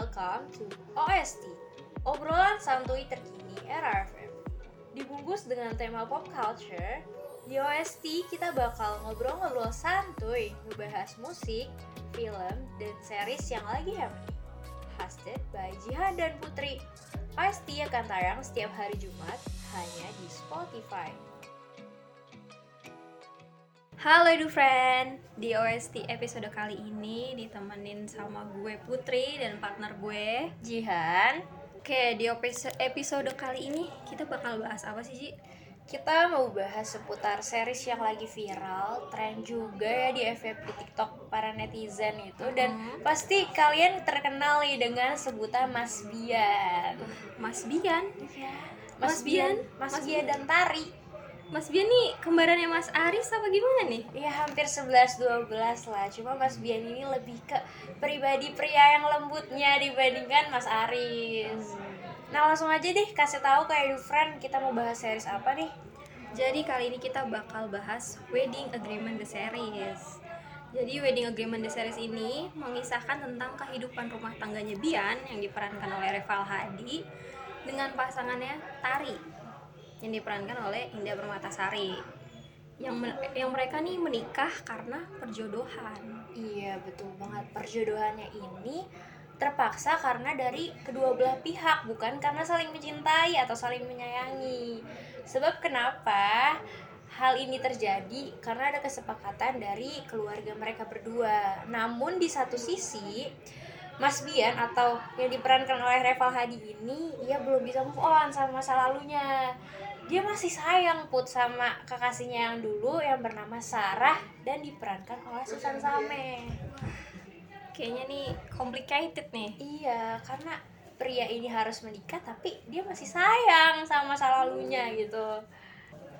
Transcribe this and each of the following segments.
welcome to OST, obrolan santuy terkini era. Dibungkus dengan tema pop culture, di OST kita bakal ngobrol-ngobrol santuy, ngebahas musik, film, dan series yang lagi happening. Hosted by Jihan dan Putri. Pasti akan tayang setiap hari Jumat hanya di Spotify. Halo Edu Friend, di OST episode kali ini ditemenin sama gue Putri dan partner gue Jihan, Oke, di episode, episode kali ini kita bakal bahas apa sih, Ji? kita mau bahas seputar series yang lagi viral, tren juga ya di FYP di TikTok para netizen itu dan Mhm. pasti kalian terkenal nih dengan sebutan Mas Bian. Mas Bian Mas, Mas Bian, Bian? Mas, Mas Bian dan Tari. Mas Bian nih kembarannya Mas Aris apa gimana nih? Iya hampir 11-12 lah. Cuma Mas Bian ini lebih ke pribadi pria yang lembutnya dibandingkan Mas Aris. Nah langsung aja deh kasih tahu ke Edu Friend kita mau bahas series apa nih? Jadi kali ini kita bakal bahas Wedding Agreement The Series. Jadi Wedding Agreement The Series ini mengisahkan tentang kehidupan rumah tangganya Bian yang diperankan oleh Reval Hadi dengan pasangannya Tari yang diperankan oleh Indah Permatasari. Yang men- yang mereka nih menikah karena perjodohan. Iya betul banget perjodohannya ini terpaksa karena dari kedua belah pihak bukan karena saling mencintai atau saling menyayangi. Sebab kenapa hal ini terjadi karena ada kesepakatan dari keluarga mereka berdua. Namun di satu sisi Mas Bian atau yang diperankan oleh Reval Hadi ini ia belum bisa move on sama masa lalunya. Dia masih sayang put sama kekasihnya yang dulu yang bernama Sarah dan diperankan oleh Susan Same. Kayaknya nih complicated nih. Iya, karena pria ini harus menikah tapi dia masih sayang sama masa lalunya gitu.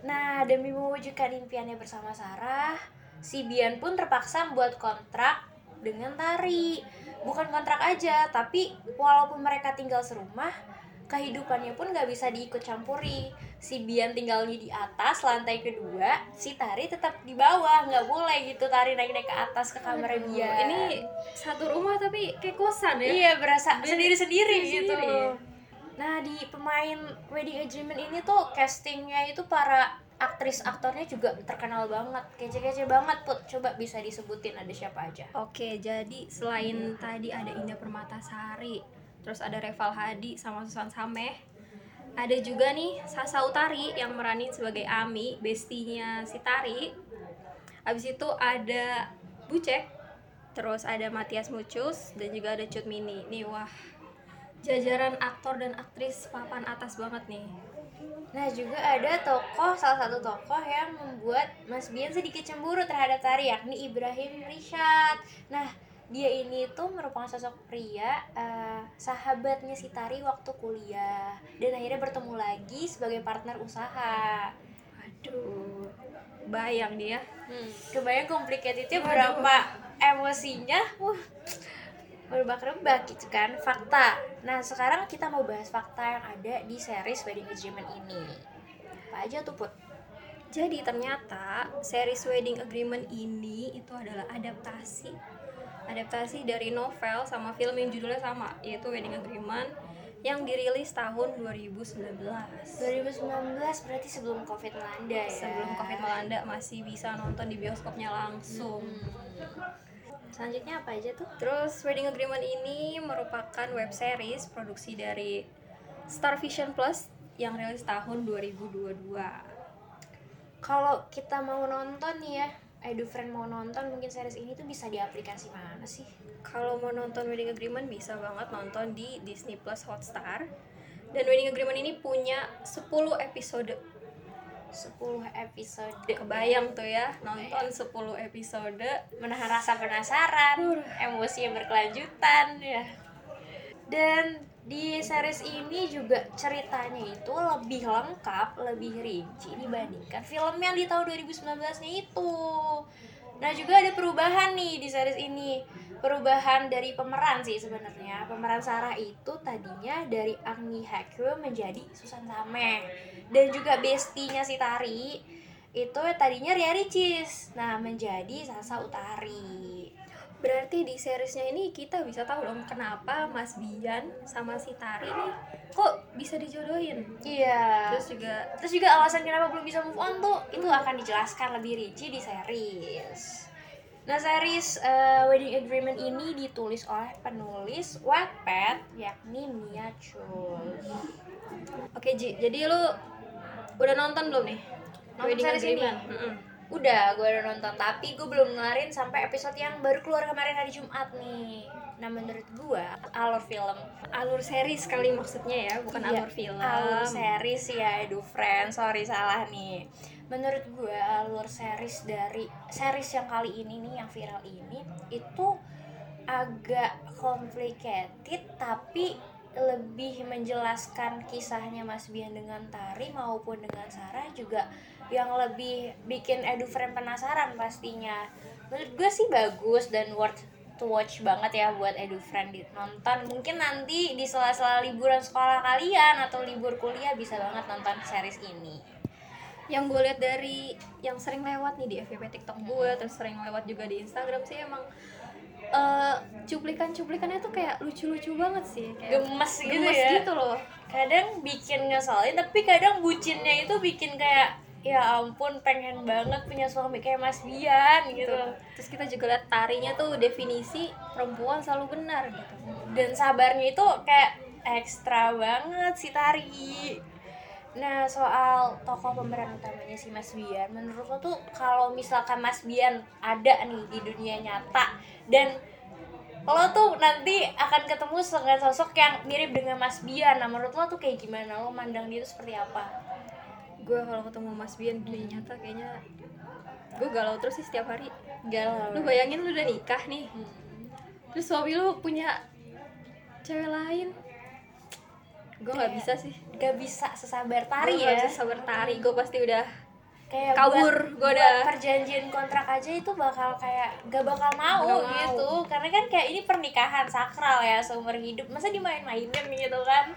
Nah, demi mewujudkan impiannya bersama Sarah, si Bian pun terpaksa membuat kontrak dengan Tari. Bukan kontrak aja, tapi walaupun mereka tinggal serumah, kehidupannya pun gak bisa diikut campuri. Si Bian tinggalnya di atas lantai kedua, si Tari tetap di bawah, nggak boleh gitu Tari naik-naik ke atas ke kamar Aduh, Bian. Ini satu rumah tapi kayak kosan ya. Iya berasa Beda- sendiri-sendiri gitu. sendiri-sendiri. Nah di pemain wedding agreement ini tuh castingnya itu para aktris aktornya juga terkenal banget, kece-kece banget put. Coba bisa disebutin ada siapa aja? Oke, jadi selain tadi ada Indah Permatasari, terus ada Reval Hadi sama Susan Sameh, ada juga nih Sasa Utari yang meranin sebagai Ami, bestinya si Tari. Abis itu ada Bucek, terus ada Matias Mucus, dan juga ada Cut Mini. Nih wah, jajaran aktor dan aktris papan atas banget nih. Nah juga ada tokoh salah satu tokoh yang membuat Mas Bian sedikit cemburu terhadap Tari yakni Ibrahim Rishad. Nah dia ini tuh merupakan sosok pria eh, sahabatnya si Tari waktu kuliah dan akhirnya bertemu lagi sebagai partner usaha. Aduh, bayang dia. Hmm, kebayang Waduh. berapa emosinya, wah berbak-rebak gitu kan fakta. Nah sekarang kita mau bahas fakta yang ada di series Wedding Agreement ini. Apa aja tuh put? Jadi ternyata series Wedding Agreement ini itu adalah adaptasi adaptasi dari novel sama film yang judulnya sama yaitu Wedding Agreement yang dirilis tahun 2019. 2019 berarti sebelum Covid melanda ya. Sebelum Covid melanda masih bisa nonton di bioskopnya langsung. Hmm. Selanjutnya apa aja tuh? Terus Wedding Agreement ini merupakan web series produksi dari Star Vision Plus yang rilis tahun 2022. Kalau kita mau nonton nih ya, Edu Friend mau nonton mungkin series ini tuh bisa di aplikasi mana sih? Kalau mau nonton Wedding Agreement bisa banget nonton di Disney Plus Hotstar. Dan Wedding Agreement ini punya 10 episode. 10 episode. Kebayang tuh ya, nonton 10 episode. menahan rasa penasaran, emosi yang berkelanjutan ya. Dan di series ini juga ceritanya itu lebih lengkap, lebih rinci dibandingkan film yang di tahun 2019-nya itu. Nah, juga ada perubahan nih di series ini. Perubahan dari pemeran sih sebenarnya. Pemeran Sarah itu tadinya dari Agni Hakyu menjadi Susan Sameh. Dan juga bestinya si Tari itu tadinya Ria Ricis nah menjadi Sasa Utari Berarti di seriesnya ini kita bisa tahu dong kenapa Mas Bian sama si Tari nih kok bisa dijodohin. iya Terus juga terus juga alasan kenapa belum bisa move on tuh itu akan dijelaskan lebih rinci di series nah series eh, Wedding Agreement ini ditulis oleh penulis Wattpad yakni Mia Chul Oke Ji, jadi lu udah nonton belum nih? Nonton Wedding series ini? Agreement? Mm-mm. Udah, gue udah nonton, tapi gue belum ngelarin sampai episode yang baru keluar kemarin hari Jumat nih. Nah, menurut gue, alur film. Alur series kali maksudnya ya, bukan Iya, alur film. Alur series ya, aduh friend, sorry salah nih. Menurut gue, alur series dari series yang kali ini nih, yang viral ini, itu agak complicated, tapi lebih menjelaskan kisahnya Mas Bian dengan Tari maupun dengan Sarah juga yang lebih bikin edufriend penasaran pastinya. Menurut gue sih bagus dan worth to watch banget ya buat edufriend nonton. Mungkin nanti di sela-sela liburan sekolah kalian atau libur kuliah bisa banget nonton series ini. Yang gue lihat dari yang sering lewat nih di FYP TikTok gue, terus sering lewat juga di Instagram sih emang eh, cuplikan-cuplikannya tuh kayak lucu-lucu banget sih, kayak gemes gitu gemes ya. gitu loh. kadang bikin ngeselin tapi kadang bucinnya itu bikin kayak ya ampun pengen banget punya suami kayak Mas Bian gitu Gitu. Terus kita juga lihat tarinya tuh definisi perempuan selalu benar gitu. dan sabarnya itu kayak ekstra banget si Tari nah soal tokoh pemeran utamanya si Mas Bian menurut lo tuh kalau misalkan Mas Bian ada nih di dunia nyata dan lo tuh nanti akan ketemu dengan sosok yang mirip dengan Mas Bian nah menurut lo tuh kayak gimana lo mandang dia itu seperti apa Gue kalau ketemu Mas Bian di nyata kayaknya gue galau terus sih setiap hari. galau Lu bayangin lu udah nikah nih, terus suami lu punya cewek lain. Gue nggak bisa sih. gak bisa sesabar Tari Gua ya nggak bisa sabar tari. Gue pasti udah kayak kabur, buat udah- perjanjian kontrak aja itu bakal kayak gak bakal mau Gak mau. gitu karena kan kayak ini pernikahan sakral ya seumur hidup masa dimain-mainin gitu kan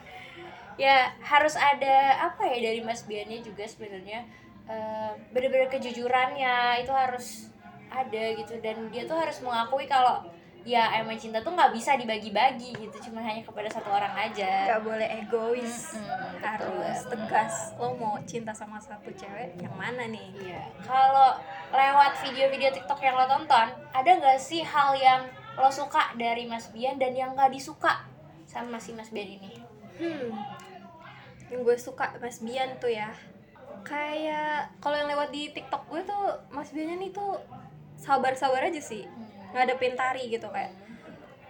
ya harus ada apa ya dari Mas Biannya juga sebenarnya eh, bener-bener kejujurannya itu harus ada gitu dan dia tuh harus mengakui kalau ya emang cinta tuh nggak bisa dibagi-bagi gitu cuma hanya kepada satu orang aja nggak boleh egois. Mm-mm, betul Harus banget. tegas. Lo mau cinta sama satu cewek yang mana nih? Iya. Kalau lewat video-video TikTok yang lo tonton, ada nggak sih hal yang lo suka dari Mas Bian dan yang nggak disuka sama si Mas Bian ini? Hmm. Yang gue suka Mas Bian tuh ya. Kayak kalau yang lewat di TikTok gue tuh Mas Biannya nih tuh sabar-sabar aja sih. Ngadepin tari gitu kayak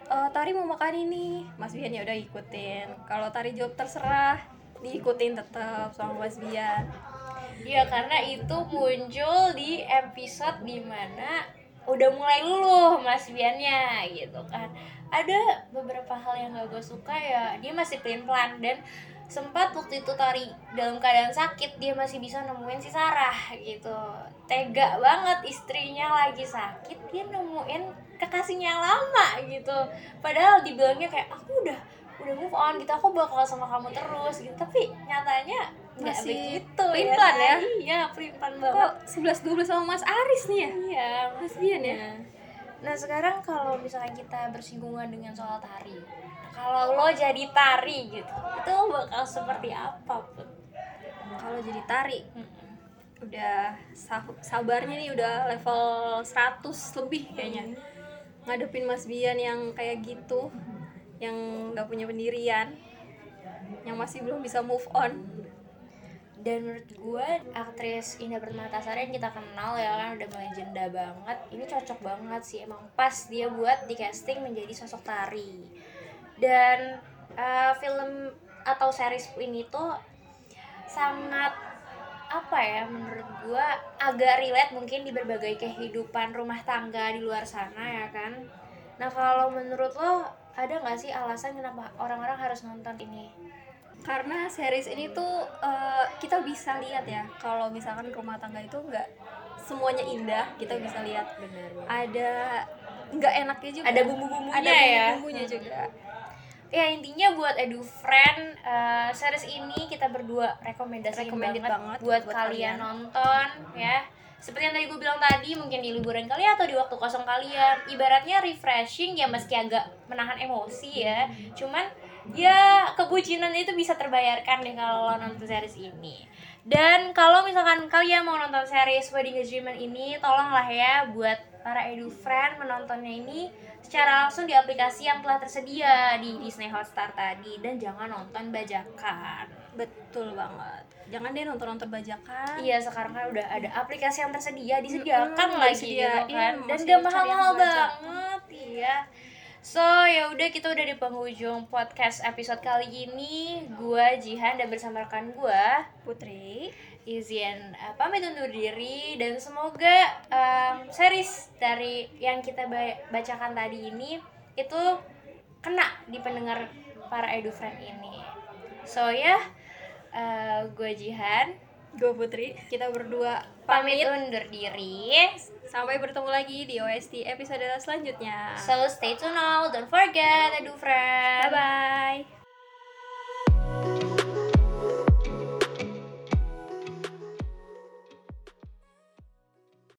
"Eh, Tari mau makan ini, Mas Bian ya udah ikutin. Kalau Tari jawab terserah, diikutin tetap sama Mas Bian. Iya karena itu muncul di episode di mana udah mulai luluh Mas Biannya gitu kan. Ada beberapa hal yang gak gue suka ya dia masih pelin pelan dan sempat waktu itu Tari dalam keadaan sakit dia masih bisa nemuin si Sarah gitu tega banget istrinya lagi sakit dia nemuin kekasihnya yang lama gitu padahal dibilangnya kayak aku udah udah move on gitu aku bakal sama kamu terus gitu tapi nyatanya nggak begitu pelin-pelan ya? iya pelin-pelan banget Kok 11 12 sama Mas Aris nih ya? iya Mas Bian ya? Nah, sekarang kalau misalnya kita bersinggungan dengan soal tari kalau lo jadi tari gitu itu lo bakal seperti apa pun Kalau jadi tari? Udah sa- sabarnya nih udah level 100 lebih kayaknya. Ngadepin Mas Bian yang kayak gitu yang nggak punya pendirian yang masih belum bisa move on dan menurut gue aktris Indah Permatasari yang kita kenal ya kan udah legenda banget ini cocok banget sih. Emang pas dia buat di casting menjadi sosok tari. Dan eh, film atau series ini tuh sangat apa ya menurut gue agak relate mungkin di berbagai kehidupan rumah tangga di luar sana ya kan. Nah kalau menurut lo ada nggak sih alasan kenapa orang-orang harus nonton ini karena series ini tuh eh, kita bisa lihat ya kalau misalkan rumah tangga itu nggak semuanya indah kita bisa lihat. Benar ada nggak enaknya juga. Ada bumbu-bumbunya ada ya? bumbu-bumbunya juga. Ya intinya buat edu friend eh, series ini kita berdua rekomendasi banget, banget buat, buat kalian kalian. nonton ya. Seperti yang tadi gue bilang tadi mungkin di liburan kalian atau di waktu kosong kalian. Ibaratnya refreshing ya meski agak menahan emosi ya. Cuman ya kebucinan itu bisa terbayarkan deh kalau lo nonton series ini. Dan kalau misalkan kalian mau nonton series Wedding Agreement ini tolonglah ya buat para edu friend menontonnya ini secara langsung di aplikasi yang telah tersedia di Disney Hotstar tadi. Dan jangan nonton bajakan. Betul banget. Jangan deh nonton nonton bajakan. Iya sekarang kan udah ada aplikasi yang tersedia disediakan Mm-mm, lagi gitu kan. Dan gak yang bajak. banget so ya udah kita udah di penghujung podcast episode kali ini. Gua Jihan dan bersama rekan gua putri. Izin uh, pamit undur diri. Dan semoga um, series dari yang kita ba- bacakan tadi ini itu kena di pendengar para edu friend ini. So ya uh, gue Jihan gue Putri kita berdua pamit, pamit undur diri. Sampai bertemu lagi di OST episode selanjutnya. So stay tuned now don't forget do friend. Bye bye